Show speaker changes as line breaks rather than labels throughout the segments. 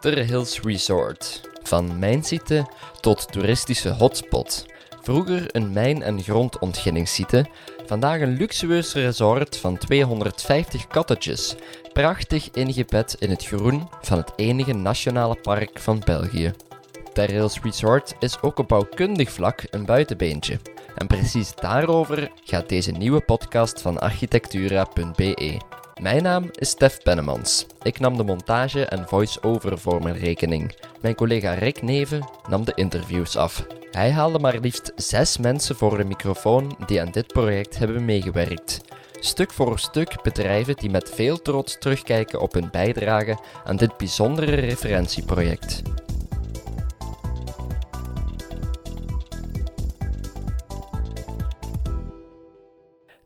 Ter Hills Resort. Van mijnsite tot toeristische hotspot. Vroeger een mijn- en grondontginningssite, vandaag een luxueus resort van 250 cottages, prachtig ingebed in het groen van het enige nationale park van België. Ter Hills Resort is ook op bouwkundig vlak een buitenbeentje. En precies daarover gaat deze nieuwe podcast van architectura.be. Mijn naam is Stef Pennemans. Ik nam de montage en voice-over voor mijn rekening. Mijn collega Rick Neven nam de interviews af. Hij haalde maar liefst zes mensen voor de microfoon die aan dit project hebben meegewerkt. Stuk voor stuk bedrijven die met veel trots terugkijken op hun bijdrage aan dit bijzondere referentieproject.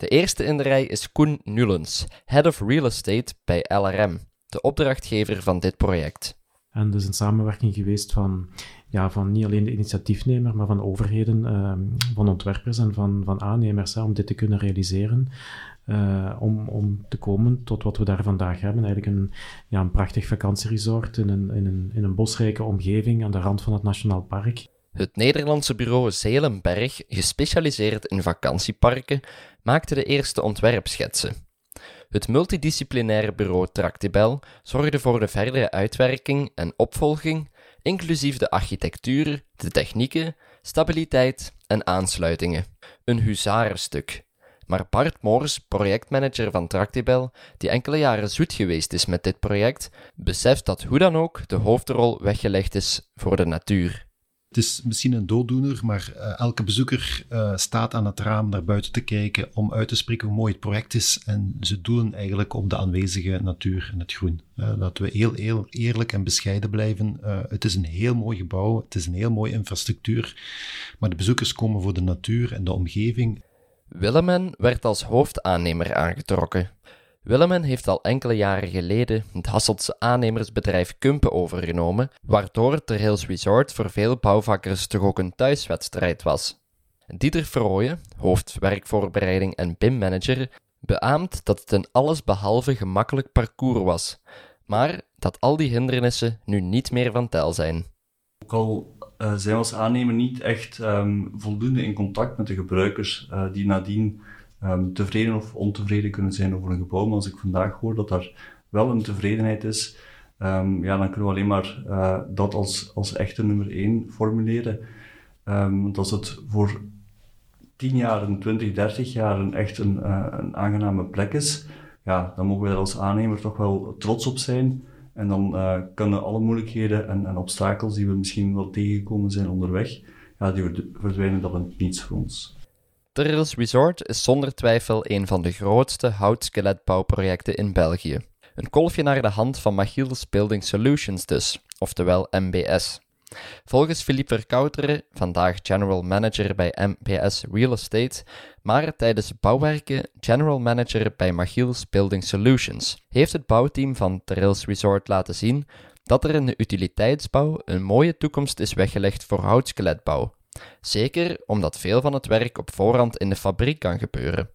De eerste in de rij is Koen Nulens, Head of Real Estate bij LRM, de opdrachtgever van dit project.
En dus een samenwerking geweest van, ja, van niet alleen de initiatiefnemer, maar van overheden, uh, van ontwerpers en van, van aannemers, om dit te kunnen realiseren. Uh, om, om te komen tot wat we daar vandaag hebben. Eigenlijk een, ja, een prachtig vakantieresort in een, in, een, in een bosrijke omgeving aan de rand van het Nationaal Park.
Het Nederlandse bureau Zelenberg, gespecialiseerd in vakantieparken, maakte de eerste ontwerpschetsen. Het multidisciplinaire bureau Tractibel zorgde voor de verdere uitwerking en opvolging, inclusief de architectuur, de technieken, stabiliteit en aansluitingen. Een huzarenstuk. Maar Bart Moors, projectmanager van Tractibel, die enkele jaren zoet geweest is met dit project, beseft dat hoe dan ook de hoofdrol weggelegd is voor de natuur.
Het is misschien een dooddoener, maar uh, elke bezoeker uh, staat aan het raam naar buiten te kijken om uit te spreken hoe mooi het project is. En ze doelen eigenlijk op de aanwezige natuur en het groen. Uh, dat we heel, heel eerlijk en bescheiden blijven. het is een heel mooi gebouw, het is een heel mooie infrastructuur, maar de bezoekers komen voor de natuur en de omgeving.
Willemen werd als hoofdaannemer aangetrokken. Willemen heeft al enkele jaren geleden het Hasseltse aannemersbedrijf Kumpen overgenomen, waardoor Ter Hills Resort voor veel bouwvakkers toch ook een thuiswedstrijd was. Dieter Verrooyen, hoofdwerkvoorbereiding en BIM-manager, beaamt dat het een allesbehalve gemakkelijk parcours was, maar dat al die hindernissen nu niet meer van tel zijn.
Ook al uh, zijn we als aannemer niet echt um, voldoende in contact met de gebruikers uh, die nadien um, tevreden of ontevreden kunnen zijn over een gebouw. Maar als ik vandaag hoor dat daar wel een tevredenheid is, um, ja, dan kunnen we alleen maar uh, dat als, als echte nummer één formuleren. Um, want als het voor 10 jaar, 20, 30 jaar een echt een, uh, een aangename plek is, ja, dan mogen we er als aannemer toch wel trots op zijn. En dan uh, kunnen alle moeilijkheden en, en, obstakels die we misschien wel tegengekomen zijn onderweg, ja, die verdwijnen dan niets voor ons.
Terrels Resort is zonder twijfel een van de grootste houtskeletbouwprojecten in België. Een kolfje naar de hand van Machiels Building Solutions dus, oftewel MBS. Volgens Philippe Verkouteren, vandaag General Manager bij MBS Real Estate, maar tijdens bouwwerken General Manager bij Machiels Building Solutions, heeft het bouwteam van Terrels Resort laten zien dat er in de utiliteitsbouw een mooie toekomst is weggelegd voor houtskeletbouw, Zeker omdat veel van het werk op voorhand in de fabriek kan gebeuren.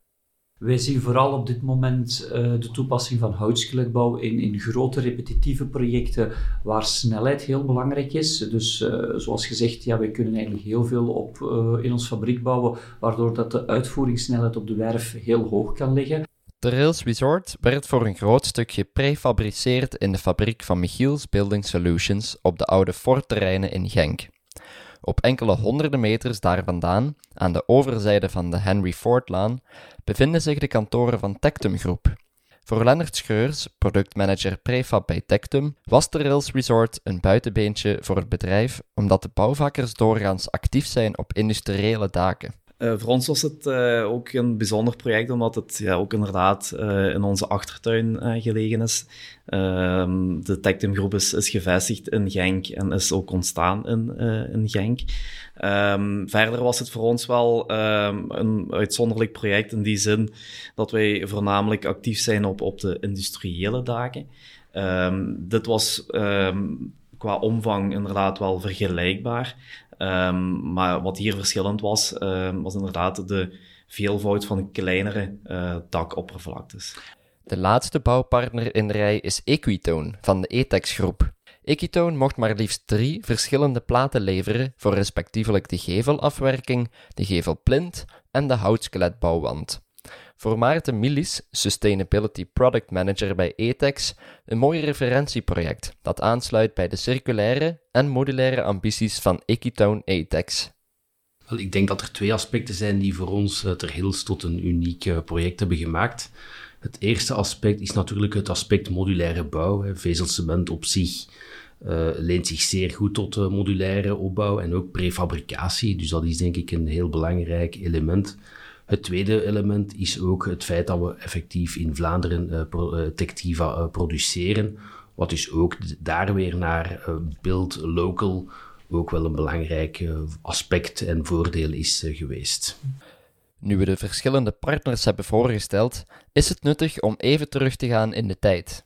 Wij zien vooral op dit moment uh, de toepassing van houtskeletbouw in, in grote repetitieve projecten waar snelheid heel belangrijk is. Dus uh, zoals gezegd, ja, wij kunnen eigenlijk heel veel op, uh, in ons fabriek bouwen, waardoor dat de uitvoeringssnelheid op de werf heel hoog kan liggen.
De Rails Resort werd voor een groot stuk geprefabriceerd in de fabriek van Michiels Building Solutions op de oude Fort-terreinen in Genk. Op enkele honderden meters daar vandaan, aan de overzijde van de Henry Fordlaan, bevinden zich de kantoren van Tectum Groep. Voor Lennart Schreurs, productmanager prefab bij Tectum, was de Rails Resort een buitenbeentje voor het bedrijf, omdat de bouwvakkers doorgaans actief zijn op industriële daken.
Uh, voor ons was het uh, ook een bijzonder project, omdat het ja, ook inderdaad uh, in onze achtertuin gelegen is. Ehm, de Tectum Groep is, gevestigd in Genk en is ook ontstaan in, in Genk. Um, verder was het voor ons wel um, een uitzonderlijk project in die zin dat wij voornamelijk actief zijn op, op de industriële daken. dit was qua omvang inderdaad wel vergelijkbaar. Um, maar wat hier verschillend was, um, was inderdaad de veelvoud van kleinere uh, dakoppervlaktes.
De laatste bouwpartner in de rij is Equitone van de ETEX groep. Ecitone mocht maar liefst drie verschillende platen leveren voor respectievelijk de gevelafwerking, de gevelplint en de houtskeletbouwwand. Voor Maarten Milis, Sustainability Product Manager bij ETEX, een mooi referentieproject dat aansluit bij de circulaire en modulaire ambities van Ecitone ETEX.
Wel, ik denk dat er twee aspecten zijn die voor ons uh, ter tot een uniek uh, project hebben gemaakt. Het eerste aspect is natuurlijk het aspect modulaire bouw. Vezelcement op zich uh, leent zich zeer goed tot modulaire opbouw en ook prefabricatie. Dus dat is denk ik een heel belangrijk element. Het tweede element is ook het feit dat we effectief in Vlaanderen uh, pro, uh, Tectiva uh, produceren, wat dus ook daar weer naar build local ook wel een belangrijk aspect en voordeel is geweest.
Nu we de verschillende partners hebben voorgesteld, is het nuttig om even terug te gaan in de tijd.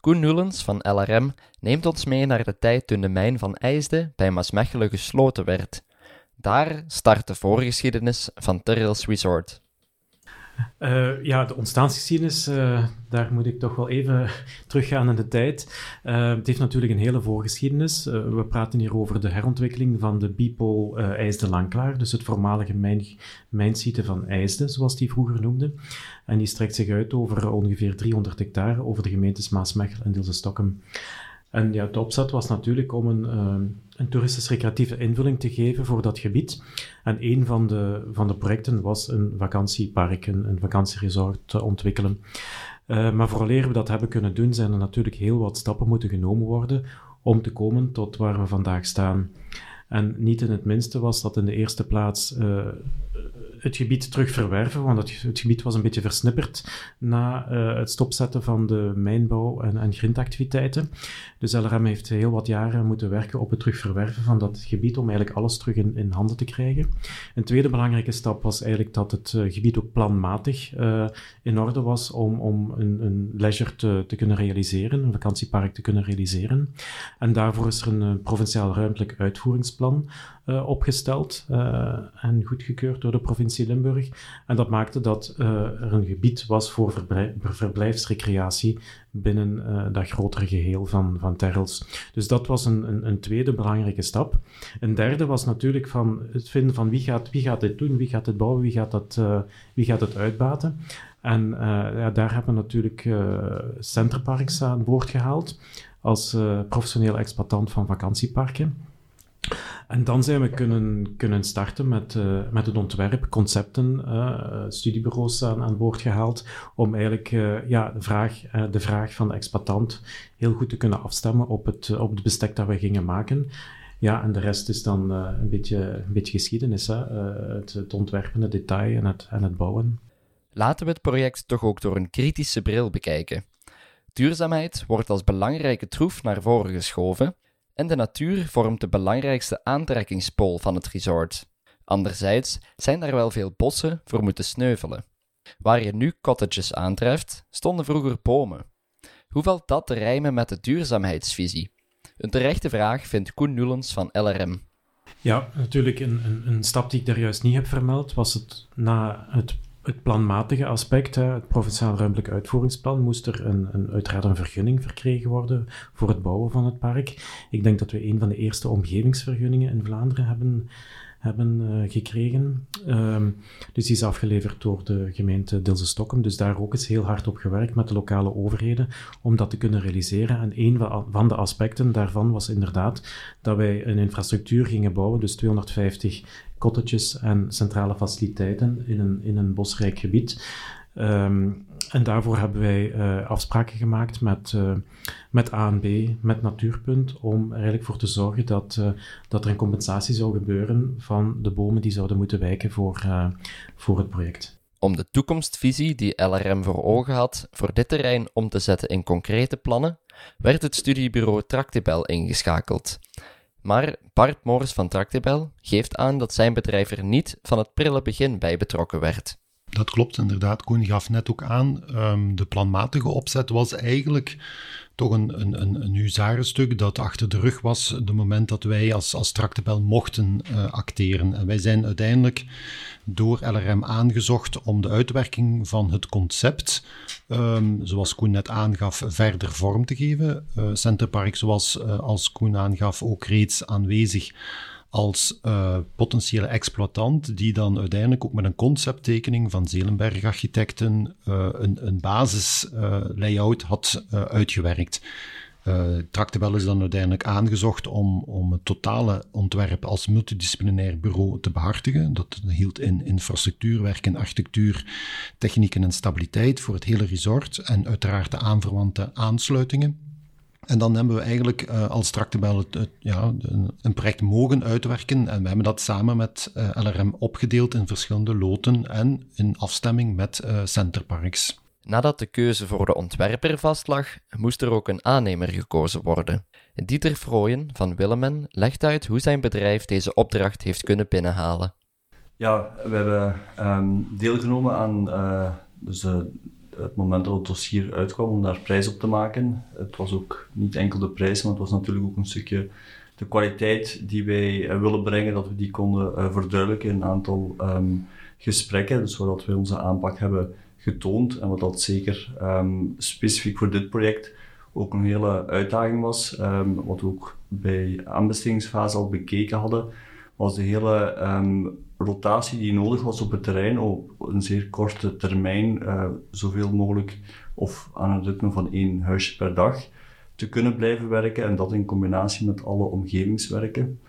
Koen Nulens van LRM neemt ons mee naar de tijd toen de mijn van IJsde bij Maasmechelen gesloten werd. Daar start de voorgeschiedenis van Terrels Resort.
Uh, ja, de ontstaansgeschiedenis, uh, daar moet ik toch wel even teruggaan in de tijd. Uh, het heeft natuurlijk een hele voorgeschiedenis. we praten hier over de herontwikkeling van de Bipo IJsde Langklaar, dus het voormalige mijn, mijnsite van IJsde, zoals die vroeger noemde. En die strekt zich uit over ongeveer 300 hectare over de gemeentes Maasmechelen en Dilse-Stockholm. En ja, de opzet was natuurlijk om een, uh, een toeristisch-recreatieve invulling te geven voor dat gebied. En een van de, van de projecten was een vakantiepark, een, een vakantieresort te ontwikkelen. Uh, maar vooraleer we dat hebben kunnen doen, zijn er natuurlijk heel wat stappen moeten genomen worden om te komen tot waar we vandaag staan. En niet in het minste was dat in de eerste plaats uh, het gebied terug verwerven, want het, het, gebied was een beetje versnipperd na uh, het stopzetten van de mijnbouw en, en grindactiviteiten. Dus LRM heeft heel wat jaren moeten werken op het terugverwerven van dat gebied om eigenlijk alles terug in, in handen te krijgen. Een tweede belangrijke stap was eigenlijk dat het uh, gebied ook planmatig uh, in orde was om, om een, een leisure te, te, kunnen realiseren, een vakantiepark te kunnen realiseren. En daarvoor is er een provinciaal ruimtelijk uitvoeringsplan uh, opgesteld uh, en goedgekeurd door de provincie Limburg. En dat maakte dat uh, er een gebied was voor verblijf, verblijfsrecreatie binnen dat grotere geheel van, van Terrels. Dus dat was een, een, een, tweede belangrijke stap. Een derde was natuurlijk van het vinden van wie gaat, wie gaat dit doen, wie gaat dit bouwen, wie gaat dat, wie gaat het uitbaten. En ja, daar hebben we natuurlijk Centerparks aan boord gehaald als professioneel exploitant van vakantieparken. En dan zijn we kunnen, kunnen starten met, uh, met het ontwerp, concepten, uh, studiebureaus aan, aan boord gehaald, om eigenlijk ja, de, vraag, de vraag van de exploitant heel goed te kunnen afstemmen op het, op het bestek dat we gingen maken. Ja, en de rest is dan een, beetje, een beetje geschiedenis, hè? Het, het, ontwerpen, het detail en het, en het bouwen.
Laten we het project toch ook door een kritische bril bekijken. Duurzaamheid wordt als belangrijke troef naar voren geschoven, en de natuur vormt de belangrijkste aantrekkingspool van het resort. Anderzijds zijn er wel veel bossen voor moeten sneuvelen. Waar je nu cottages aantreft, stonden vroeger bomen. Hoe valt dat te rijmen met de duurzaamheidsvisie? Een terechte vraag vindt Koen Nulens van LRM.
Ja, natuurlijk een, een, een, stap die ik daar juist niet heb vermeld, was het na het het planmatige aspect, het provinciaal ruimtelijk uitvoeringsplan, moest er een, een, uiteraard een vergunning verkregen worden voor het bouwen van het park. Ik denk dat we een van de eerste omgevingsvergunningen in Vlaanderen hebben, hebben uh, gekregen. Um, dus die is afgeleverd door de gemeente Dilse Stockholm. Dus daar ook eens heel hard op gewerkt met de lokale overheden om dat te kunnen realiseren. En een van de aspecten daarvan was inderdaad dat wij een infrastructuur gingen bouwen, dus 250 cottages en centrale faciliteiten in een, in een bosrijk gebied. Um, en daarvoor hebben wij uh, afspraken gemaakt met, uh, met ANB, met Natuurpunt, om er eigenlijk voor te zorgen dat, uh, dat er een compensatie zou gebeuren van de bomen die zouden moeten wijken voor, voor het project.
Om de toekomstvisie die LRM voor ogen had voor dit terrein om te zetten in concrete plannen, werd het studiebureau Tractibel ingeschakeld. Maar Bart Moors van Tractibel geeft aan dat zijn bedrijf er niet van het prille begin bij betrokken werd.
Dat klopt inderdaad. Koen gaf net ook aan, um, de planmatige opzet was eigenlijk toch een, een, een, een huzarenstuk dat achter de rug was de moment dat wij als, als mochten uh, acteren. En wij zijn uiteindelijk door LRM aangezocht om de uitwerking van het concept, um, zoals Koen net aangaf, verder vorm te geven. Uh, Centerpark, zoals uh, als Koen aangaf, ook reeds aanwezig als uh, potentiële exploitant, die dan uiteindelijk ook met een concepttekening van Zelenberg Architecten uh, een, een basislayout uh, had uitgewerkt. Tractebel is dan uiteindelijk aangezocht om, om het totale ontwerp als multidisciplinair bureau te behartigen. Dat hield in infrastructuurwerken, architectuur, technieken en stabiliteit voor het hele resort en uiteraard de aanverwante aansluitingen. En dan hebben we eigenlijk uh, als Tractebel het, het, ja, een, project mogen uitwerken. En we hebben dat samen met uh, LRM opgedeeld in verschillende loten en in afstemming met uh, Centerparks.
Nadat de keuze voor de ontwerper vastlag, moest er ook een aannemer gekozen worden. Dieter Vrooyen van Willemen legt uit hoe zijn bedrijf deze opdracht heeft kunnen binnenhalen.
Ja, we hebben um, deelgenomen aan dus, het moment dat het dossier uitkwam om daar prijs op te maken. Het was ook niet enkel de prijs, maar het was natuurlijk ook een stukje de kwaliteit die wij uh, willen brengen, dat we die konden uh, verduidelijken in een aantal um, gesprekken. Dus zodat we onze aanpak hebben getoond en wat dat zeker um, specifiek voor dit project ook een hele uitdaging was. Um, wat we ook bij aanbestedingsfase al bekeken hadden, was de hele rotatie die nodig was op het terrein op een zeer korte termijn uh, zoveel mogelijk of aan een ritme van één huisje per dag te kunnen blijven werken en dat in combinatie met alle omgevingswerken.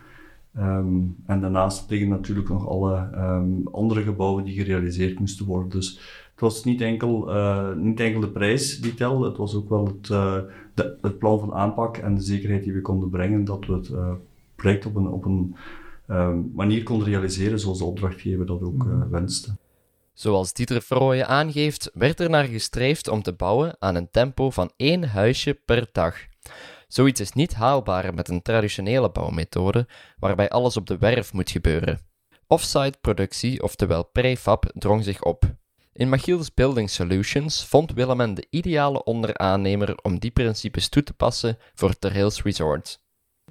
Um, en daarnaast liggen natuurlijk nog alle um, andere gebouwen die gerealiseerd moesten worden. Dus het was niet enkel, uh, niet enkel de prijs die telde, het was ook wel het, uh, de, het plan van aanpak en de zekerheid die we konden brengen dat we het project op een, op een Ehm, manier kon realiseren zoals de opdrachtgever dat ook uh, wenste.
Zoals Dieter Verrooyen aangeeft, werd er naar gestreefd om te bouwen aan een tempo van één huisje per dag. Zoiets is niet haalbaar met een traditionele bouwmethode, waarbij alles op de werf moet gebeuren. Offsite productie, oftewel prefab, drong zich op. In Machiels Building Solutions vond Willemen de ideale onderaannemer om die principes toe te passen voor Terhills Resort.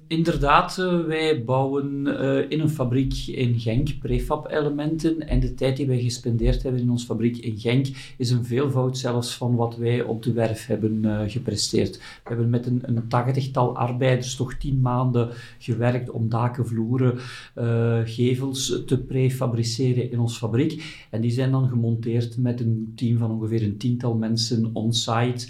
Inderdaad, eh, wij bouwen uh, in een fabriek in Genk prefab-elementen. En de tijd die wij gespendeerd hebben in onze fabriek in Genk is een veelvoud zelfs van wat wij op de werf hebben uh, gepresteerd. We hebben met een, een tachtigtal arbeiders toch tien maanden gewerkt om daken, vloeren, gevels te prefabriceren in onze fabriek. En die zijn dan gemonteerd met een team van ongeveer een tiental mensen on-site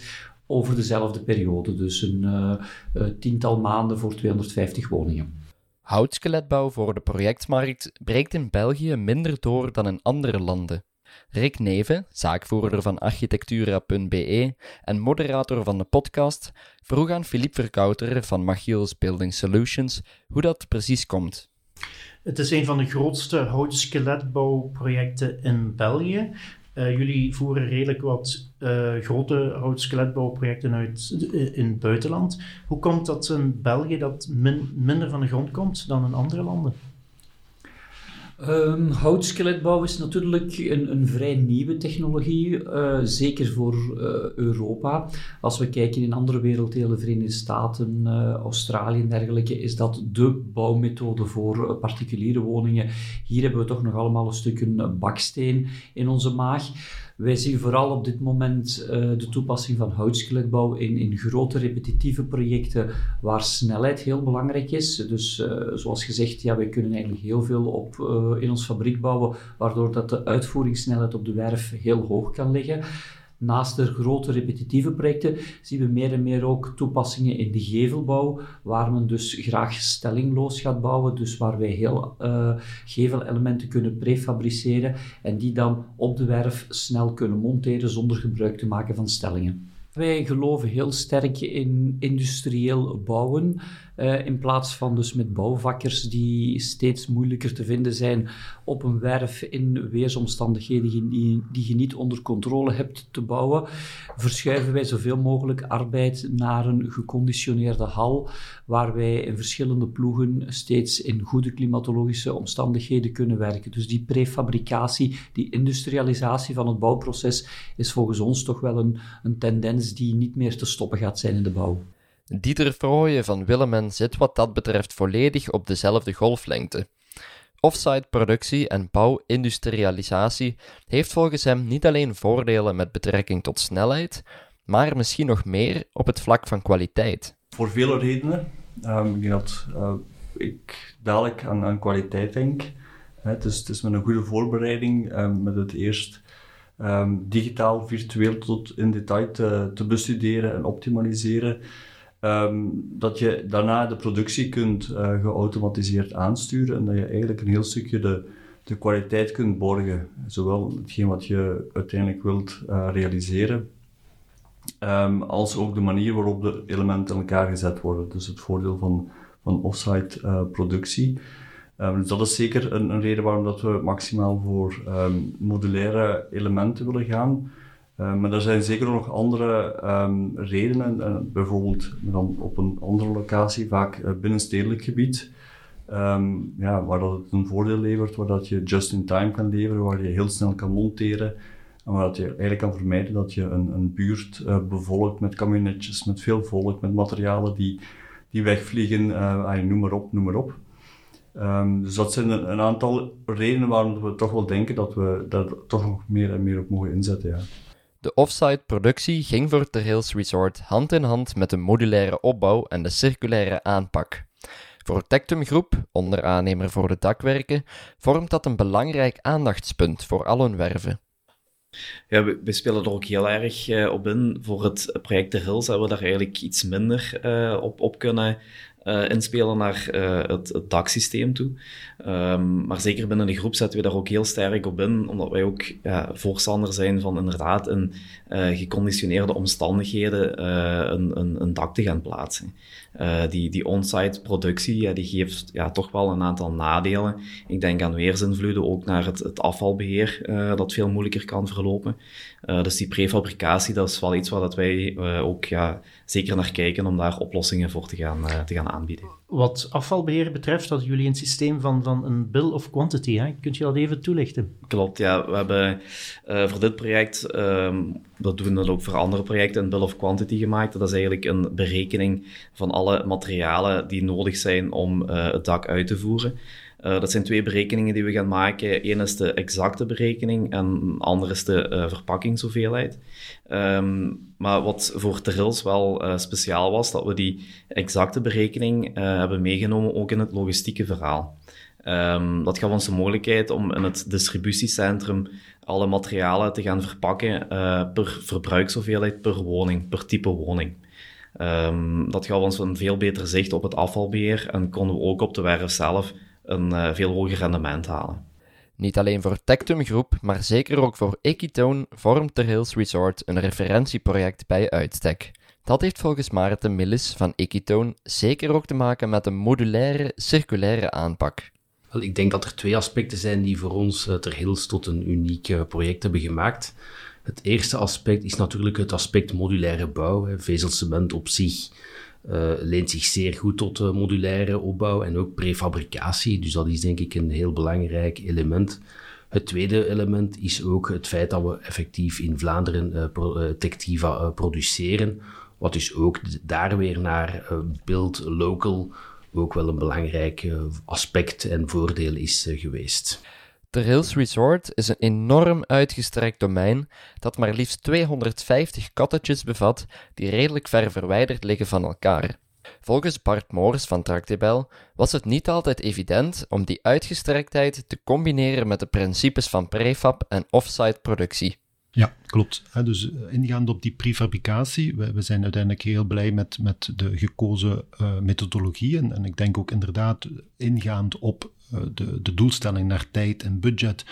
over dezelfde periode. Dus een uh, uh, tiental maanden voor 250 woningen.
Houtskeletbouw voor de projectmarkt breekt in België minder door dan in andere landen. Rick Neven, zaakvoerder van architectura.be en moderator van de podcast, vroeg aan Philippe Verkouter van Machiels Building Solutions hoe dat precies komt.
Het is een van de grootste houtskeletbouwprojecten in België. Uh, jullie voeren redelijk wat uh, grote houtskeletbouwprojecten uit uh, in het buitenland. Hoe komt dat in België dat min, minder van de grond komt dan in andere landen?
Um, houtskeletbouw is natuurlijk een, een vrij nieuwe technologie, uh, zeker voor uh, Europa. Als we kijken in andere werelddelen, Verenigde Staten, uh, Australië en dergelijke, is dat de bouwmethode voor particuliere woningen. Hier hebben we toch nog allemaal een stukje baksteen in onze maag. Wij zien vooral op dit moment uh, de toepassing van houtskeletbouw in, in grote repetitieve projecten waar snelheid heel belangrijk is. Dus uh, zoals gezegd, ja, wij kunnen eigenlijk heel veel op, uh, in ons fabriek bouwen, waardoor dat de uitvoeringssnelheid op de werf heel hoog kan liggen. Naast de grote repetitieve projecten zien we meer en meer ook toepassingen in de gevelbouw, waar men dus graag stellingloos gaat bouwen, dus waar wij heel uh, gevelelementen kunnen prefabriceren en die dan op de werf snel kunnen monteren zonder gebruik te maken van stellingen. Wij geloven heel sterk in industrieel bouwen. Uh, in plaats van dus met bouwvakkers die steeds moeilijker te vinden zijn op een werf in weersomstandigheden die, die je niet onder controle hebt te bouwen, verschuiven wij zoveel mogelijk arbeid naar een geconditioneerde hal, waar wij in verschillende ploegen steeds in goede klimatologische omstandigheden kunnen werken. Dus die prefabricatie, die industrialisatie van het bouwproces is volgens ons toch wel een, een tendens die niet meer te stoppen gaat zijn in de bouw.
Dieter Frooyen van Willemen zit wat dat betreft volledig op dezelfde golflengte. Offsite productie en bouwindustrialisatie heeft volgens hem niet alleen voordelen met betrekking tot snelheid, maar misschien nog meer op het vlak van kwaliteit.
Voor vele redenen. Um, ik denk dat uh, ik dadelijk aan, aan kwaliteit denk. Het is, het is, met een goede voorbereiding, um, met het eerst um, digitaal, virtueel tot in detail te bestuderen en optimaliseren. Um, dat je daarna de productie kunt uh, geautomatiseerd aansturen en dat je eigenlijk een heel stukje de, de kwaliteit kunt borgen. Zowel hetgeen wat je uiteindelijk wilt uh, realiseren, um, als ook de manier waarop de elementen in elkaar gezet worden. Dus het voordeel van, van offsite uh, productie. Um, dus dat is zeker een, een, reden waarom dat we maximaal voor modulaire elementen willen gaan. Uh, maar er zijn zeker nog andere um, redenen, uh, bijvoorbeeld dan op een andere locatie, vaak uh, binnenstedelijk gebied, um, ja, waar dat het een voordeel levert, waar dat je just in time kan leveren, waar je heel snel kan monteren en waar dat je eigenlijk kan vermijden dat je een, een buurt bevolkt met camionetjes, met veel volk, met materialen die, die wegvliegen, ah, noem maar op, noem maar op. Um, dus dat zijn een, een, aantal redenen waarom we toch wel denken dat we daar toch nog meer en meer op mogen inzetten. Ja.
De offsite productie ging voor Terhills Resort hand in hand met de modulaire opbouw en de circulaire aanpak. Voor Tectum Groep, onderaannemer voor de dakwerken, vormt dat een belangrijk aandachtspunt voor al hun werven.
Ja, we, spelen er ook heel erg uh, op in. Voor het project De Hills hebben we daar eigenlijk iets minder uh, op, op kunnen uh, inspelen naar uh, het, het toe. Um, maar zeker binnen de groep zetten we daar ook heel sterk op in, omdat wij ook ja, voorstander zijn van inderdaad in uh, geconditioneerde omstandigheden een, een, een, dak te gaan plaatsen. die die on-site productie ja, die geeft ja, toch wel een aantal nadelen. Ik denk aan weersinvloeden, ook naar het, het afvalbeheer, dat veel moeilijker kan verlopen. Dus die prefabricatie, dat is wel iets waar dat wij ook ja, zeker naar kijken om daar oplossingen voor te gaan, te gaan aanbieden.
Wat afvalbeheer betreft, hadden jullie een systeem van, van een bill of quantity. Hè? Kunt je dat even toelichten?
Klopt, ja. We hebben voor dit project, um, dat doen we ook voor andere projecten, een bill of quantity gemaakt. Dat is eigenlijk een berekening van alle materialen die nodig zijn om het dak uit te voeren. Uh, dat zijn twee berekeningen die we gaan maken. Eén is de exacte berekening en andere is de uh, maar wat voor Terils wel uh, speciaal was, dat we die exacte berekening hebben meegenomen ook in het logistieke verhaal. Um, dat gaf ons de mogelijkheid om in het distributiecentrum alle materialen te gaan verpakken per verbruikshoeveelheid per woning, per type woning. Um, dat gaf ons een veel beter zicht op het afvalbeheer en konden we ook op de werf zelf een uh, veel hoger rendement halen.
Niet alleen voor Tectum Groep, maar zeker ook voor Equitone vormt Ter Hills Resort een referentieproject bij uitstek. Dat heeft volgens Maarten Millis van Equitone zeker ook te maken met een modulaire, circulaire aanpak.
Wel, ik denk dat er twee aspecten zijn die voor ons uh, Ter Hills tot een uniek uh, project hebben gemaakt. Het eerste aspect is natuurlijk het aspect modulaire bouw. Vezelcement op zich uh, leent zich zeer goed tot uh, modulaire opbouw en ook prefabricatie. Dus dat is denk ik een heel belangrijk element. Het tweede element is ook het feit dat we effectief in Vlaanderen uh, Tectiva produceren. Wat dus ook daar weer naar build local ook wel een belangrijk aspect en voordeel is geweest.
De Hills Resort is een enorm uitgestrekt domein dat maar liefst 250 cottages bevat die redelijk ver verwijderd liggen van elkaar. Volgens Bart Moors van Tractebel was het niet altijd evident om die uitgestrektheid te combineren met de principes van prefab en offsite productie.
Ja, klopt. Dus eh, ingaand op die prefabricatie, we, zijn uiteindelijk heel blij met, met de gekozen uh, methodologieën. En ik denk ook inderdaad, ingaand op uh, de, de doelstelling naar tijd en budget,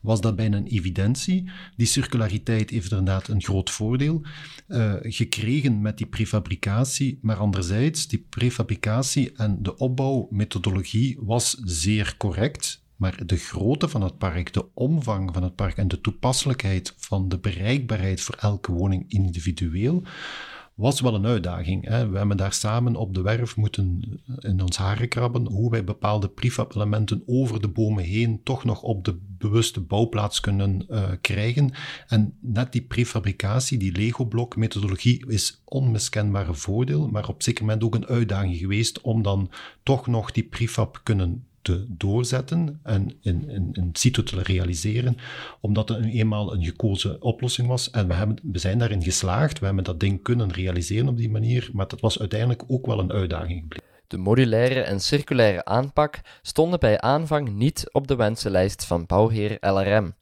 was dat bijna een evidentie. Die circulariteit heeft inderdaad een groot voordeel gekregen met die prefabricatie. Maar anderzijds, die prefabricatie en de opbouwmethodologie was zeer correct. Maar de grootte van het park, de omvang van het park en de toepasselijkheid van de bereikbaarheid voor elke woning individueel was wel een uitdaging. Hè. We hebben daar samen op de werf moeten in ons haren krabben hoe wij bepaalde prefab-elementen over de bomen heen toch nog op de bewuste bouwplaats kunnen uh, krijgen. En net die prefabricatie, die Lego-blok-methodologie, is onmiskenbaar voordeel, maar op zeker moment ook een uitdaging geweest om dan toch nog die prefab kunnen te doorzetten en in, in, situ te realiseren, omdat het eenmaal een gekozen oplossing was. En we, hebben, we zijn daarin geslaagd, we hebben dat ding kunnen realiseren op die manier, maar dat was uiteindelijk ook wel een uitdaging gebleven.
De modulaire en circulaire aanpak stonden bij aanvang niet op de wensenlijst van bouwheer LRM,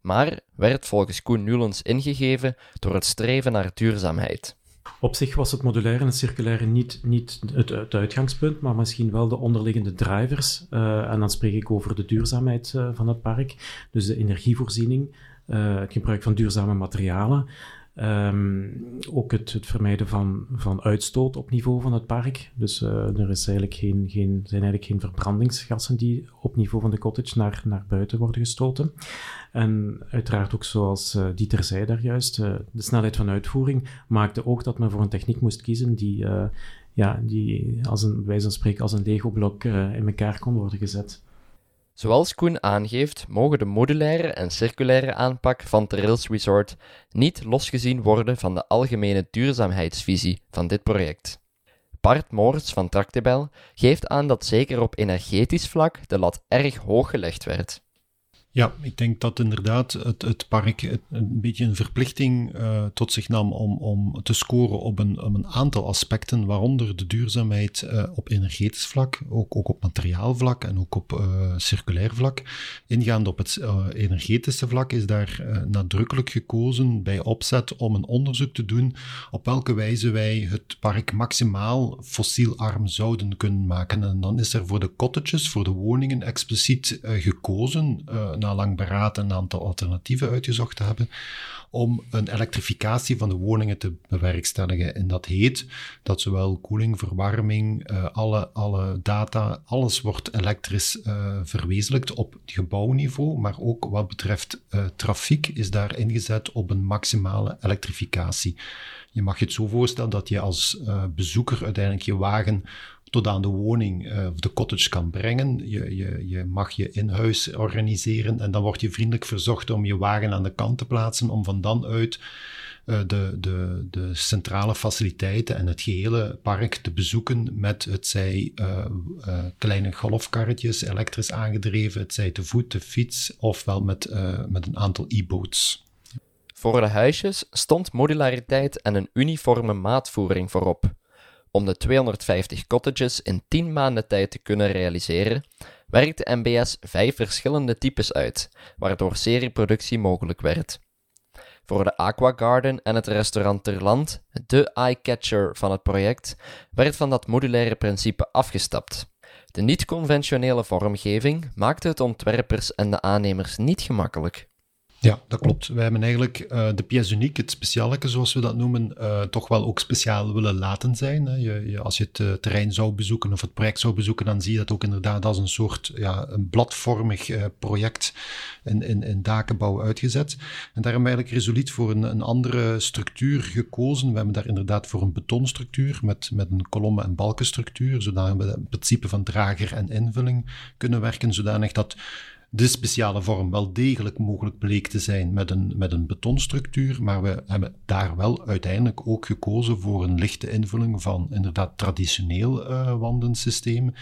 maar werd volgens Koen Nulens ingegeven door het streven naar duurzaamheid.
Op zich was het modulaire en circulaire niet, niet het, uitgangspunt, maar misschien wel de onderliggende drivers. Uh, en dan spreek ik over de duurzaamheid uh, van het park, dus de energievoorziening, uh, het gebruik van duurzame materialen. Um, ook het, het, vermijden van, van uitstoot op niveau van het park. Dus uh, er is eigenlijk geen, geen, zijn eigenlijk geen verbrandingsgassen die op niveau van de cottage naar, naar buiten worden gestoten. En uiteraard ook zoals uh, Dieter zei daar juist, uh, de snelheid van uitvoering maakte ook dat men voor een techniek moest kiezen die, ja, die als een, van spreken als een Lego-blok in elkaar kon worden gezet.
Zoals Koen aangeeft, mogen de modulaire en circulaire aanpak van Trails Resort niet losgezien worden van de algemene duurzaamheidsvisie van dit project. Bart Moorts van Tractebel geeft aan dat zeker op energetisch vlak de lat erg hoog gelegd werd.
Ja, ik denk dat inderdaad het, het park een beetje een verplichting uh, tot zich nam om, om te scoren op een, op een aantal aspecten, waaronder de duurzaamheid uh, op energetisch vlak, ook, ook op materiaalvlak en ook op uh, circulair vlak. Ingaande op het energetische vlak is daar nadrukkelijk gekozen bij opzet om een onderzoek te doen op welke wijze wij het park maximaal fossielarm zouden kunnen maken. En dan is er voor de cottages, voor de woningen expliciet gekozen na lang beraad een aantal alternatieven uitgezocht hebben om een elektrificatie van de woningen te bewerkstelligen. En dat heet dat zowel koeling, verwarming, uh, alle, alle data, alles wordt elektrisch uh, verwezenlijkt op gebouwniveau, maar ook wat betreft uh, trafiek is daar ingezet op een maximale elektrificatie. Je mag je het zo voorstellen dat je als bezoeker uiteindelijk je wagen tot aan de woning uh, of de cottage kan brengen. Je, je, je mag je in huis organiseren en dan word je vriendelijk verzocht om je wagen aan de kant te plaatsen om van dan uit uh, de, de, de centrale faciliteiten en het gehele park te bezoeken met het zij uh, kleine golfkarretjes, elektrisch aangedreven, het zij te voet, de fiets ofwel met, met een aantal e-boats.
Voor de huisjes stond modulariteit en een uniforme maatvoering voorop. Om de 250 cottages in 10 maanden tijd te kunnen realiseren, werkte MBS vijf verschillende types uit, waardoor serieproductie mogelijk werd. Voor de Aqua Garden en het restaurant Terland, de eye-catcher van het project, werd van dat modulaire principe afgestapt. De niet-conventionele vormgeving maakte het ontwerpers en de aannemers niet gemakkelijk.
Ja, dat klopt. Wij hebben eigenlijk uh, de pièce unique, het specialeke zoals we dat noemen, uh, toch wel ook speciaal willen laten zijn. Hè. Je, je, als je het uh, terrein zou bezoeken of het project zou bezoeken, dan zie je dat ook inderdaad als een soort ja, een bladvormig project in, in, in dakenbouw uitgezet. En daar hebben we eigenlijk resoluut voor een, een andere structuur gekozen. We hebben daar inderdaad voor een betonstructuur met, met een kolommen- en balkenstructuur, zodat we het principe van drager en invulling kunnen werken, zodanig dat de speciale vorm wel degelijk mogelijk bleek te zijn met een, met een betonstructuur, maar we hebben daar wel uiteindelijk ook gekozen voor een lichte invulling van inderdaad traditioneel uh, wandensysteem.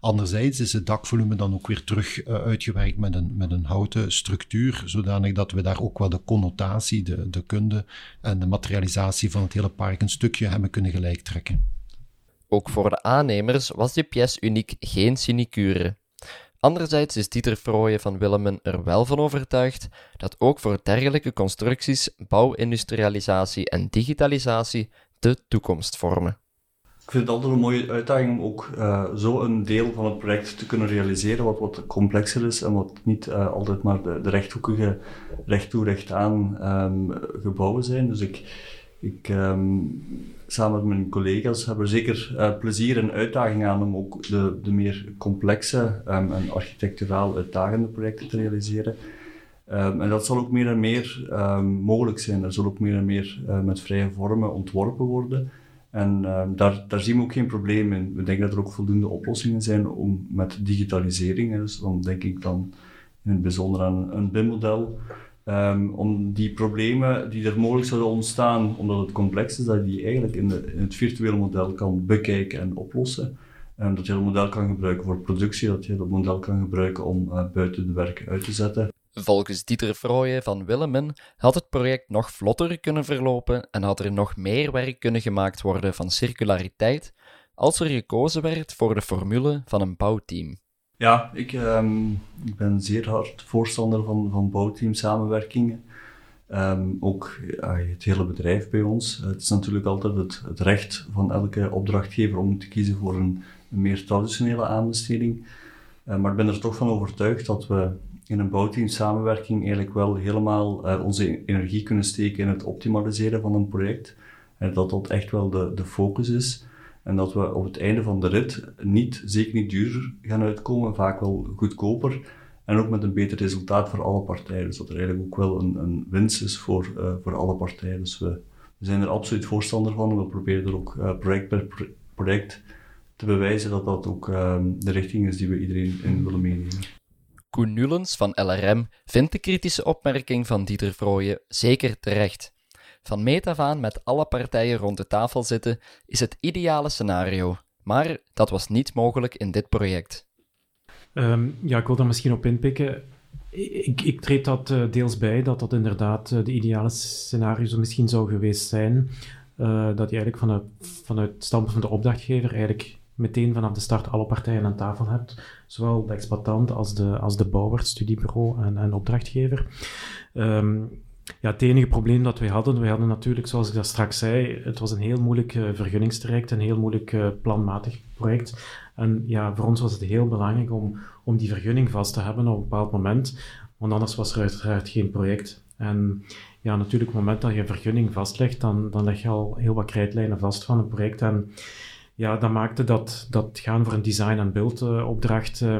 Anderzijds is het dakvolume dan ook weer terug uh, uitgewerkt met een, met een houten structuur, zodanig dat we daar ook wel de connotatie, de, de kunde en de materialisatie van het hele park een stukje hebben kunnen gelijktrekken.
Ook voor de aannemers was de pièce uniek geen sinecure. Anderzijds is Dieter Frooyen van Willemen er wel van overtuigd dat ook voor dergelijke constructies bouwindustrialisatie en digitalisatie de toekomst vormen.
Ik vind het altijd een mooie uitdaging om ook uh, zo een deel van het project te kunnen realiseren, wat wat complexer is en wat niet uh, altijd maar de, rechthoekige, recht toe, recht aan um, gebouwen zijn. Dus ik, ik um, samen met mijn collega's hebben er zeker uh, plezier en uitdaging aan om ook de, de meer complexe um, en architecturaal uitdagende projecten te realiseren. en dat zal ook meer en meer mogelijk zijn. Er zal ook meer en meer met vrije vormen ontworpen worden. En daar, daar zien we ook geen probleem in. We denken dat er ook voldoende oplossingen zijn om met digitalisering, dus dan denk ik dan in het bijzonder aan een BIM-model, um, om die problemen die er mogelijk zouden ontstaan, omdat het complex is, dat je die eigenlijk in, de, in het virtuele model kan bekijken en oplossen. Um, dat je het model kan gebruiken voor productie, dat je het model kan gebruiken om uh, buiten de werken uit te zetten.
Volgens Dieter Frooyen van Willemen had het project nog vlotter kunnen verlopen en had er nog meer werk kunnen gemaakt worden van circulariteit als er gekozen werd voor de formule van een bouwteam.
Ja, ik, um, ik ben zeer hard voorstander van, van bouwteamsamenwerkingen. Um, ook het hele bedrijf bij ons. Het is natuurlijk altijd het, recht van elke opdrachtgever om te kiezen voor een, meer traditionele aanbesteding. Uh, maar ik ben er toch van overtuigd dat we in een bouwteam samenwerking eigenlijk wel helemaal uh, onze energie kunnen steken in het optimaliseren van een project. En dat dat echt wel de, de focus is. En dat we op het einde van de rit niet, zeker niet duurder gaan uitkomen, vaak wel goedkoper. En ook met een beter resultaat voor alle partijen. Dus dat er eigenlijk ook wel een, een winst is voor, uh, voor alle partijen. Dus we, we, zijn er absoluut voorstander van. We proberen er ook uh, project per project te bewijzen dat dat ook uh, de richting is die we iedereen in willen meenemen.
Koen Nullens van LRM vindt de kritische opmerking van Dieter Vrooyen zeker terecht. Van meet af aan met alle partijen rond de tafel zitten is het ideale scenario, maar dat was niet mogelijk in dit project.
Um, ja, ik wil daar misschien op inpikken. Ik, ik treed dat uh, deels bij, dat dat inderdaad uh, de ideale scenario misschien zou geweest zijn. Uh, dat je eigenlijk vanuit, vanuit het standpunt van de opdrachtgever eigenlijk meteen vanaf de start alle partijen aan tafel hebt. Zowel de exploitant als de, als de bouwer, studiebureau en, en opdrachtgever. Um, ja, het enige probleem dat wij hadden, we hadden natuurlijk, zoals ik dat straks zei, het was een heel moeilijk uh, vergunningstraject, een heel moeilijk uh, planmatig project. En ja, voor ons was het heel belangrijk om, om die vergunning vast te hebben op een bepaald moment, want anders was er uiteraard geen project. En ja, natuurlijk, op het moment dat je een vergunning vastlegt, dan, dan leg je al heel wat krijtlijnen vast van een project. En ja, dat maakte dat, dat gaan voor een design- en build-opdracht uh,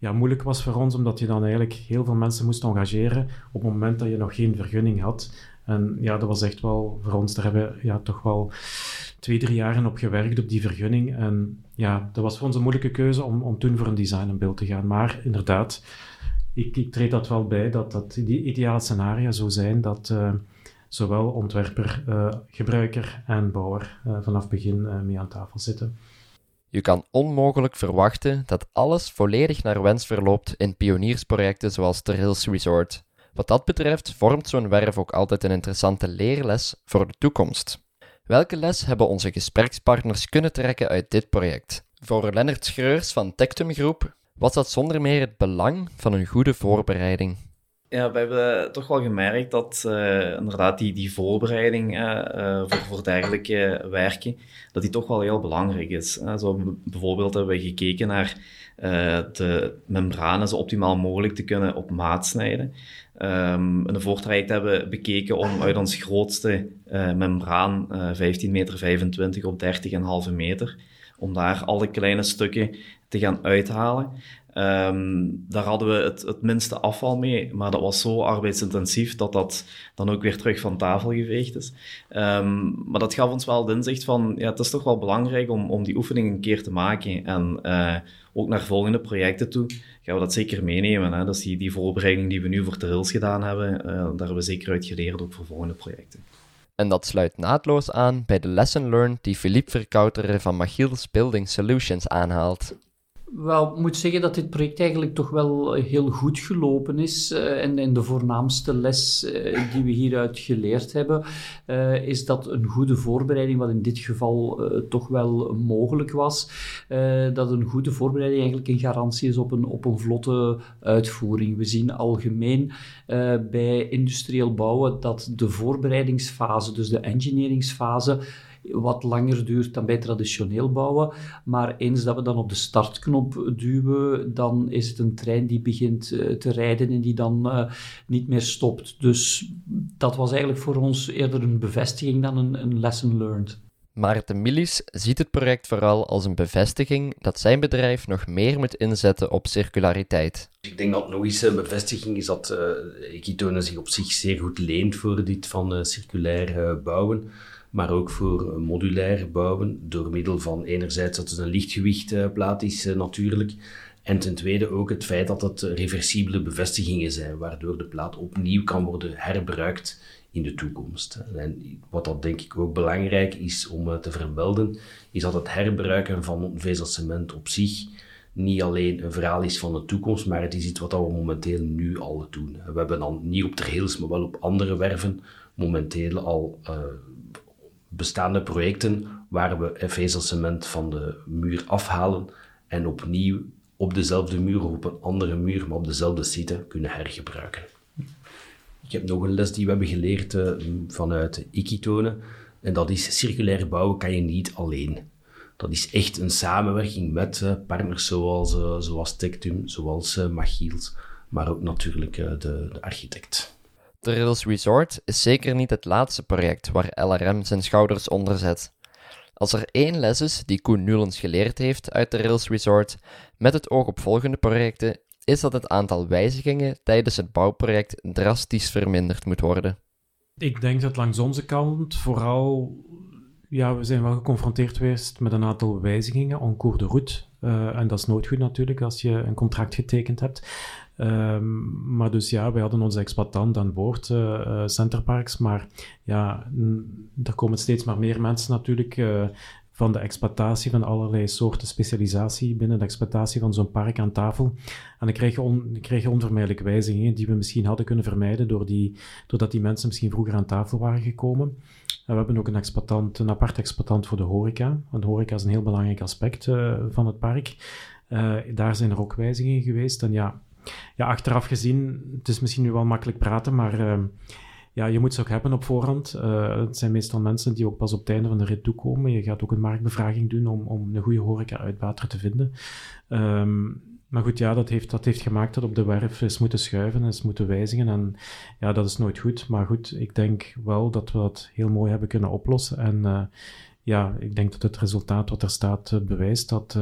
ja, moeilijk was voor ons, omdat je dan eigenlijk heel veel mensen moest engageren op het moment dat je nog geen vergunning had. En ja, dat was echt wel voor ons, daar hebben we ja, toch wel twee, drie jaren op gewerkt, op die vergunning. En ja, dat was voor ons een moeilijke keuze om, om toen voor een design en beeld te gaan. Maar inderdaad, ik, ik treed dat wel bij, dat dat die ideale scenario zou zijn dat... Uh, zowel ontwerper, uh, gebruiker en bouwer uh, vanaf begin mee aan tafel zitten.
Je kan onmogelijk verwachten dat alles volledig naar wens verloopt in pioniersprojecten zoals de Hills Resort. Wat dat betreft vormt zo'n werf ook altijd een interessante leerles voor de toekomst. Welke les hebben onze gesprekspartners kunnen trekken uit dit project? Voor Lennart Schreurs van Tectum Groep was dat zonder meer het belang van een goede voorbereiding.
Ja, we hebben toch wel gemerkt dat uh, inderdaad die, die voorbereiding uh, voor, voor dergelijke werken, dat die toch wel heel belangrijk is. Zo bijvoorbeeld hebben we gekeken naar de membranen zo optimaal mogelijk te kunnen op maat snijden. Um, in de voortraject hebben we bekeken om uit ons grootste membraan, 15 meter 25 op 30,5 meter, om daar alle kleine stukken te gaan uithalen. Um, daar hadden we het, het, minste afval mee, maar dat was zo arbeidsintensief dat dat dan ook weer terug van tafel geveegd is. Um, maar dat gaf ons wel het inzicht van, ja, het is toch wel belangrijk om, om die oefening een keer te maken. En uh, ook naar volgende projecten toe gaan we dat zeker meenemen. Hè? Dus die, die voorbereiding die we nu voor de gedaan hebben, uh, daar hebben we zeker uit geleerd, ook voor volgende projecten.
En dat sluit naadloos aan bij de lesson learned die Philippe Verkouteren van Machiels Building Solutions aanhaalt
Wel, ik moet zeggen dat dit project eigenlijk toch wel heel goed gelopen is. Uh, en, en, de voornaamste les uh, die we hieruit geleerd hebben, uh, is dat een goede voorbereiding, wat in dit geval toch wel mogelijk was, dat een goede voorbereiding eigenlijk een garantie is op een, op een vlotte uitvoering. We zien algemeen bij industrieel bouwen dat de voorbereidingsfase, dus de engineeringsfase, wat langer duurt dan bij traditioneel bouwen. Maar eens dat we dan op de startknop duwen, dan is het een trein die begint uh, te rijden en die dan uh, niet meer stopt. Dus dat was eigenlijk voor ons eerder een bevestiging dan een, een lesson learned.
Maarten Millis ziet het project vooral als een bevestiging dat zijn bedrijf nog meer moet inzetten op circulariteit.
Ik denk dat nog eens een bevestiging is dat uh, Equitone zich op zich zeer goed leent voor dit van uh, circulair bouwen maar ook voor modulair bouwen, door middel van enerzijds dat het een lichtgewichtplaat is eh, natuurlijk, en ten tweede ook het feit dat het reversibele bevestigingen zijn, waardoor de plaat opnieuw kan worden herbruikt in de toekomst. En wat dat denk ik ook belangrijk is om eh, te vermelden, is dat het herbruiken van vezelcement op zich niet alleen een verhaal is van de toekomst, maar het is iets wat we momenteel nu al doen. We hebben dan niet op Terheels, maar wel op andere werven momenteel al bestaande projecten waar we vezelcement van de muur afhalen en opnieuw op dezelfde muur of op een andere muur, maar op dezelfde site kunnen hergebruiken. Ik heb nog een les die we hebben geleerd uh, vanuit Ikitone. En dat is circulair bouwen kan je niet alleen. Dat is echt een samenwerking met uh, partners zoals, uh, zoals Tectum, zoals Machiels, maar ook natuurlijk de, de architect.
De Rails Resort is zeker niet het laatste project waar LRM zijn schouders onder zet. Als er één les is die Koen Nulens geleerd heeft uit de Rails Resort met het oog op volgende projecten, is dat het aantal wijzigingen tijdens het bouwproject drastisch verminderd moet worden.
Ik denk dat langs onze kant vooral, ja, we zijn wel geconfronteerd geweest met een aantal wijzigingen en cours de route. Uh, en dat is nooit goed natuurlijk als je een contract getekend hebt. Um, maar dus ja, wij hadden onze exploitant aan boord, uh, Centerparks. Maar ja, er komen steeds maar meer mensen natuurlijk uh, van de exploitatie van allerlei soorten specialisatie binnen de exploitatie van zo'n park aan tafel. En dan krijg je, je onvermijdelijk wijzigingen die we misschien hadden kunnen vermijden door die, doordat die mensen misschien vroeger aan tafel waren gekomen. En we hebben ook een, exploitant, een apart exploitant voor de horeca. Want horeca is een heel belangrijk aspect van het park. daar zijn er ook wijzigingen geweest. En ja, ja, achteraf gezien, het is misschien nu wel makkelijk praten, maar uh, ja, je moet ze ook hebben op voorhand. Uh, het zijn meestal mensen die ook pas op het einde van de rit toekomen. Je gaat ook een marktbevraging doen om, om een goede horeca-uitbater te vinden. Um, maar goed, ja, dat heeft, dat heeft gemaakt dat op de werf is moeten schuiven, is moeten wijzigen. En ja, dat is nooit goed. Maar goed, ik denk wel dat we dat heel mooi hebben kunnen oplossen. En uh, ja, ik denk dat het resultaat wat er staat bewijst dat,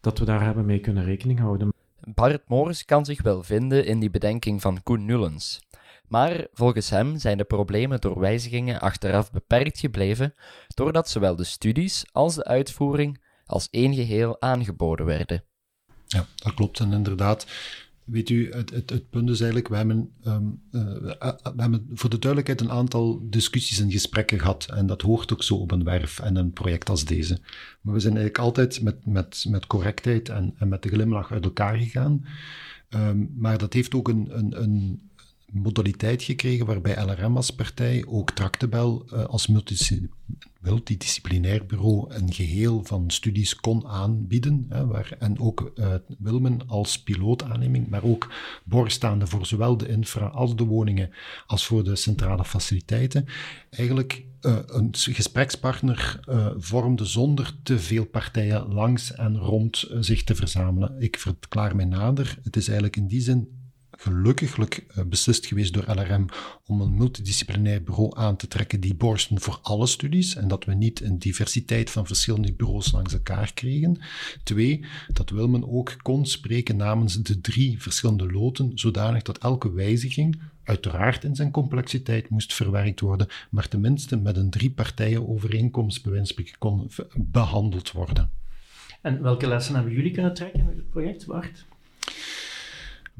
dat we daar hebben mee kunnen rekening houden.
Bart Morris kan zich wel vinden in die bedenking van Koen Nullens. Maar volgens hem zijn de problemen door wijzigingen achteraf beperkt gebleven, doordat zowel de studies als de uitvoering als één geheel aangeboden werden.
Ja, dat klopt. En inderdaad, weet u, het, het, het, punt is eigenlijk, we hebben, um, uh, we hebben voor de duidelijkheid een aantal discussies en gesprekken gehad. En dat hoort ook zo op een werf en een project als deze. Maar we zijn eigenlijk altijd met, met, met correctheid en, en met de glimlach uit elkaar gegaan. Um, maar dat heeft ook een, een, een modaliteit gekregen waarbij LRM als partij ook Tractebel uh, als multidisciplinair bureau een geheel van studies kon aanbieden. Hè, waar, en ook uh, Wilmen als pilootaanneming, maar ook borgstaande voor zowel de infra als de woningen als voor de centrale faciliteiten. Eigenlijk uh, een gesprekspartner vormde zonder te veel partijen langs en rond zich te verzamelen. Ik verklaar mij nader. Het is eigenlijk in die zin gelukkiglijk uh, beslist geweest door LRM om een multidisciplinair bureau aan te trekken die borsten voor alle studies en dat we niet een diversiteit van verschillende bureaus langs elkaar kregen. Twee, dat Wilmen ook kon spreken namens de drie verschillende loten, zodanig dat elke wijziging uiteraard in zijn complexiteit moest verwerkt worden, maar tenminste met een drie partijen overeenkomst kon behandeld worden.
En welke lessen hebben jullie kunnen trekken uit het project, Bart?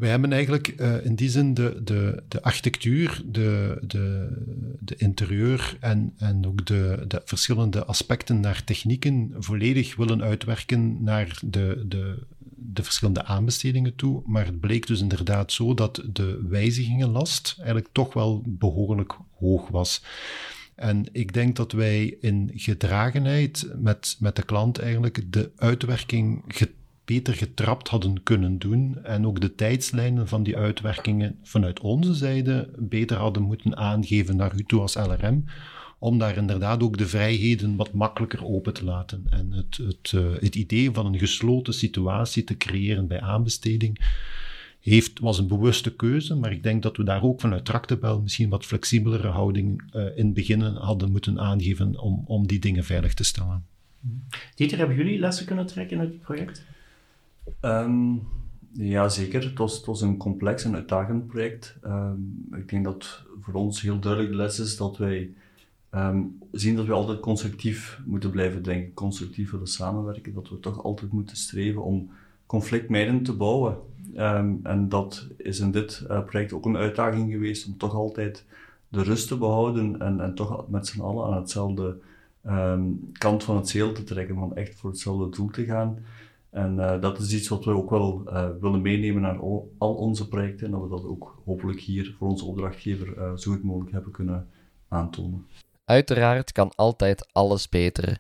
Wij hebben eigenlijk uh, in die zin de, de, de architectuur, de, de, de interieur en, en ook de, de verschillende aspecten naar technieken volledig willen uitwerken naar de, de, de verschillende aanbestedingen toe. Maar het bleek dus inderdaad zo dat de wijzigingenlast eigenlijk toch wel behoorlijk hoog was. En ik denk dat wij in gedragenheid met, met de klant eigenlijk de uitwerking beter getrapt hadden kunnen doen en ook de tijdslijnen van die uitwerkingen vanuit onze zijde beter hadden moeten aangeven naar u toe als LRM, om daar inderdaad ook de vrijheden wat makkelijker open te laten. En het, het, uh, het idee van een gesloten situatie te creëren bij aanbesteding heeft, was een bewuste keuze, maar ik denk dat we daar ook vanuit Tractebel misschien wat flexibelere houding uh, in het begin hadden moeten aangeven om, om die dingen veilig te stellen.
Dieter, hebben jullie lessen kunnen trekken uit het project?
Um, ja, zeker. Het was, het was een complex en uitdagend project. Um, ik denk dat voor ons heel duidelijk de les is dat wij um, zien dat we altijd constructief moeten blijven denken, constructief willen samenwerken, dat we toch altijd moeten streven om conflictmijdend te bouwen. En dat is in dit uh, project ook een uitdaging geweest om toch altijd de rust te behouden en, en toch met z'n allen aan hetzelfde kant van het zeel te trekken, van echt voor hetzelfde doel te gaan. En uh, dat is iets wat we ook wel uh, willen meenemen naar al onze projecten en dat we dat ook hopelijk hier voor onze opdrachtgever zo goed mogelijk hebben kunnen aantonen.
Uiteraard kan altijd alles beter.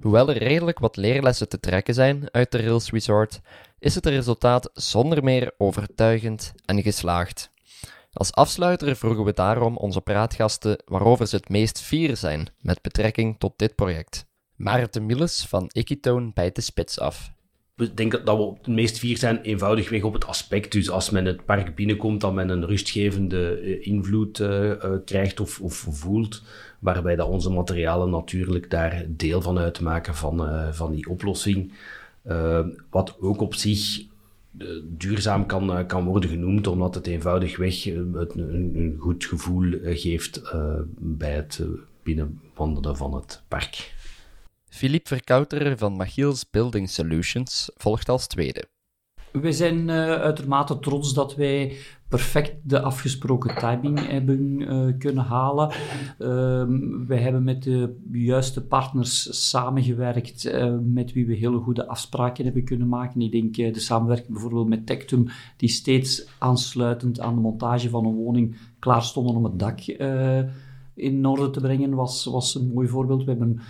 Hoewel er redelijk wat leerlessen te trekken zijn uit de Rails Resort, is het resultaat zonder meer overtuigend en geslaagd. Als afsluiter vroegen we daarom onze praatgasten waarover ze het meest fier zijn met betrekking tot dit project. Maarten Milles van Ikitoon bijt de spits af.
We denken dat we het meest fier zijn eenvoudigweg op het aspect. Dus als men het park binnenkomt, dat men een rustgevende eh, invloed uh, uh, krijgt of, of voelt waarbij dat onze materialen natuurlijk daar deel van uitmaken van, van die oplossing. Wat ook op zich duurzaam kan, kan worden genoemd, omdat het eenvoudigweg een, een, goed gevoel geeft bij het binnenwandelen van het park.
Philippe Verkouter van Machiels Building Solutions volgt als tweede.
Wij zijn uh, uitermate trots dat wij perfect de afgesproken timing hebben uh, kunnen halen. Uh, wij hebben met de juiste partners samengewerkt, uh, met wie we hele goede afspraken hebben kunnen maken. Ik denk de samenwerking bijvoorbeeld met Tectum, die steeds aansluitend aan de montage van een woning klaar stonden om het dak in orde te brengen, was, was een mooi voorbeeld. We hebben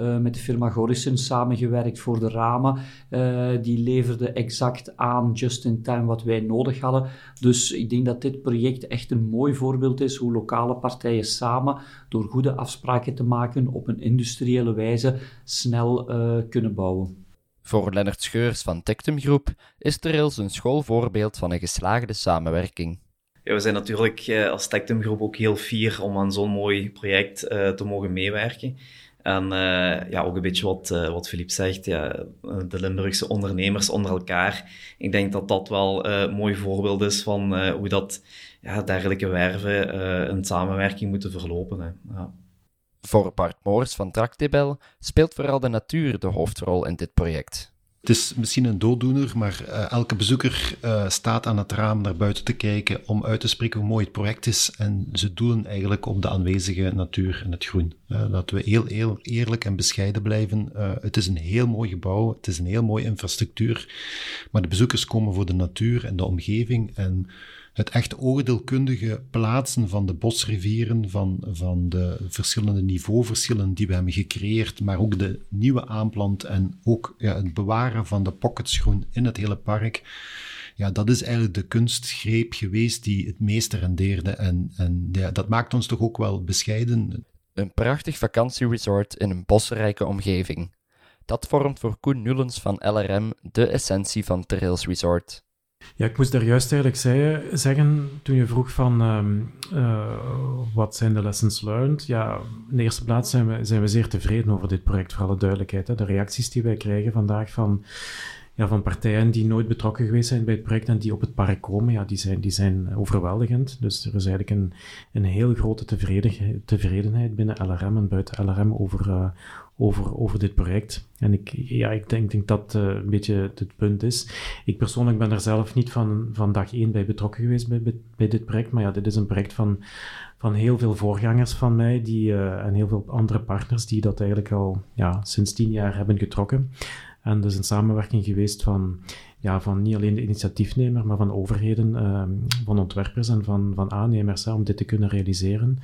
uh, met de firma Gorissen samengewerkt voor de ramen. Uh, die leverde exact aan, just in time, wat wij nodig hadden. Dus ik denk dat dit project echt een mooi voorbeeld is hoe lokale partijen samen, door goede afspraken te maken, op een industriële wijze snel uh, kunnen bouwen.
Voor Lennart Scheurs van Tectum Groep is de Rails een schoolvoorbeeld van een geslaagde samenwerking.
Ja, we zijn natuurlijk als Tectum Groep ook heel fier om aan zo'n mooi project te mogen meewerken. En uh, ja, ook een beetje wat, uh, wat Philippe zegt, ja, de Limburgse ondernemers onder elkaar. Ik denk dat dat wel uh, een mooi voorbeeld is van hoe dat ja, dergelijke werven een samenwerking moeten verlopen. Hè. Ja.
Voor Bart Moors van Tractebel speelt vooral de natuur de hoofdrol in dit project.
Het is misschien een dooddoener, maar uh, elke bezoeker uh, staat aan het raam naar buiten te kijken om uit te spreken hoe mooi het project is. En ze doelen eigenlijk op de aanwezige natuur en het groen. Dat we heel, heel eerlijk en bescheiden blijven. het is een heel mooi gebouw, het is een heel mooie infrastructuur. Maar de bezoekers komen voor de natuur en de omgeving. En het echt oordeelkundige plaatsen van de bosrivieren, van, van de verschillende niveauverschillen die we hebben gecreëerd, maar ook de nieuwe aanplant en ook ja, het bewaren van de pocketsgroen in het hele park. Ja, dat is eigenlijk de kunstgreep geweest die het meeste rendeerde. En, en ja, dat maakt ons toch ook wel bescheiden.
Een prachtig vakantieresort in een bosrijke omgeving. Dat vormt voor Koen Nullens van LRM de essentie van Trails Resort.
Ja, ik moest daar juist eigenlijk zeggen, toen je vroeg van um, uh, wat zijn de lessons learned? Ja, in de eerste plaats zijn we, zijn we zeer tevreden over dit project, voor alle duidelijkheid. Hè. De reacties die wij krijgen vandaag van, van partijen die nooit betrokken geweest zijn bij het project en die op het park komen, ja, die, zijn, die zijn overweldigend. Dus er is eigenlijk een, een heel grote tevreden, tevredenheid binnen LRM en buiten LRM over, uh, over, over dit project. En ik, ja, ik denk, denk dat uh, een beetje het punt is. Ik persoonlijk ben er zelf niet van, van dag één bij betrokken geweest bij, bij, dit project. Maar ja, dit is een project van, van heel veel voorgangers van mij die, en heel veel andere partners die dat eigenlijk al ja, sinds tien jaar hebben getrokken. En is een samenwerking geweest van, ja, van niet alleen de initiatiefnemer, maar van overheden, ehm, van ontwerpers en van, van aannemers hè, om dit te kunnen realiseren.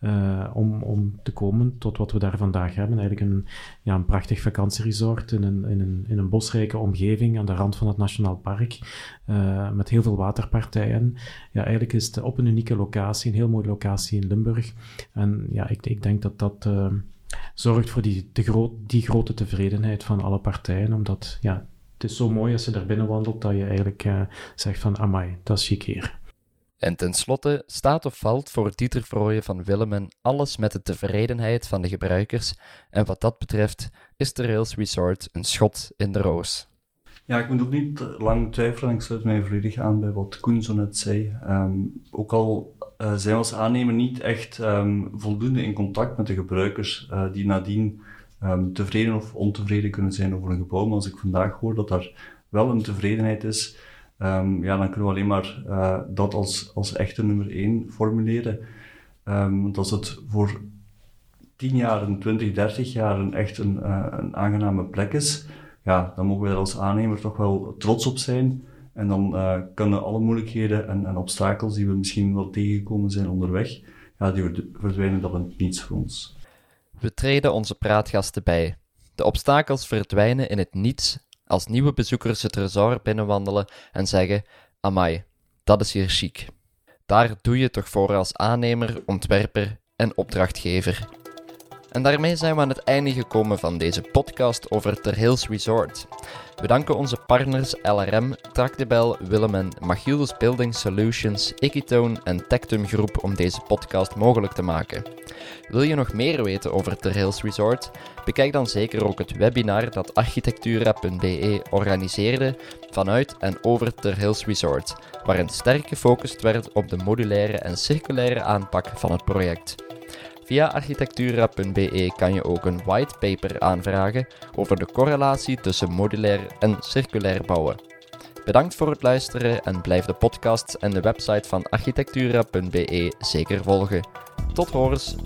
Uh, om, om te komen tot wat we daar vandaag hebben. Eigenlijk een, ja, een prachtig vakantieresort in een, in, een, in een bosrijke omgeving aan de rand van het Nationaal Park, uh, met heel veel waterpartijen. Ja, eigenlijk is het op een unieke locatie, een heel mooie locatie in Limburg. En ja, ik, ik denk dat dat uh, zorgt voor die, de gro die grote tevredenheid van alle partijen, omdat ja, het is zo mooi als je daar binnen wandelt dat je eigenlijk zegt van amai, dat is chic hier.
En tenslotte staat of valt voor Dieter Vrooyen van Willemen alles met de tevredenheid van de gebruikers en wat dat betreft is de Rails Resort een schot in de roos.
Ja, ik moet ook niet lang twijfelen en ik sluit mij volledig aan bij wat Koen zo net zei. Um, ook al uh, zijn we als aannemer niet echt um, voldoende in contact met de gebruikers uh, die nadien um, tevreden of ontevreden kunnen zijn over een gebouw, maar als ik vandaag hoor dat daar wel een tevredenheid is, ja, dan kunnen we alleen maar uh, dat als, als echte nummer 1 formuleren. Want als het voor 10 jaar, 20, 30 jaar echt een, uh, een aangename plek is, ja, dan mogen we er als aannemer toch wel trots op zijn. En dan uh, kunnen alle moeilijkheden en, en, obstakels die we misschien wel tegengekomen zijn onderweg, ja, die verdwijnen dan in niets voor ons.
We treden onze praatgasten bij. De obstakels verdwijnen in het niets als nieuwe bezoekers het resort binnenwandelen en zeggen: Amai, dat is hier chic. Daar doe je toch voor als aannemer, ontwerper en opdrachtgever. En daarmee zijn we aan het einde gekomen van deze podcast over Ter Hills Resort. We danken onze partners LRM, Tractebel, Willem en Magielus Building Solutions, Equitone en Tectum Groep om deze podcast mogelijk te maken. Wil je nog meer weten over Ter Hills Resort? Bekijk dan zeker ook het webinar dat architectura.be organiseerde vanuit en over Ter Hills Resort, waarin sterk gefocust werd op de modulaire en circulaire aanpak van het project. Via architectura.be kan je ook een whitepaper aanvragen over de correlatie tussen modulair en circulair bouwen. Bedankt voor het luisteren en blijf de podcast en de website van architectura.be zeker volgen. Tot horens!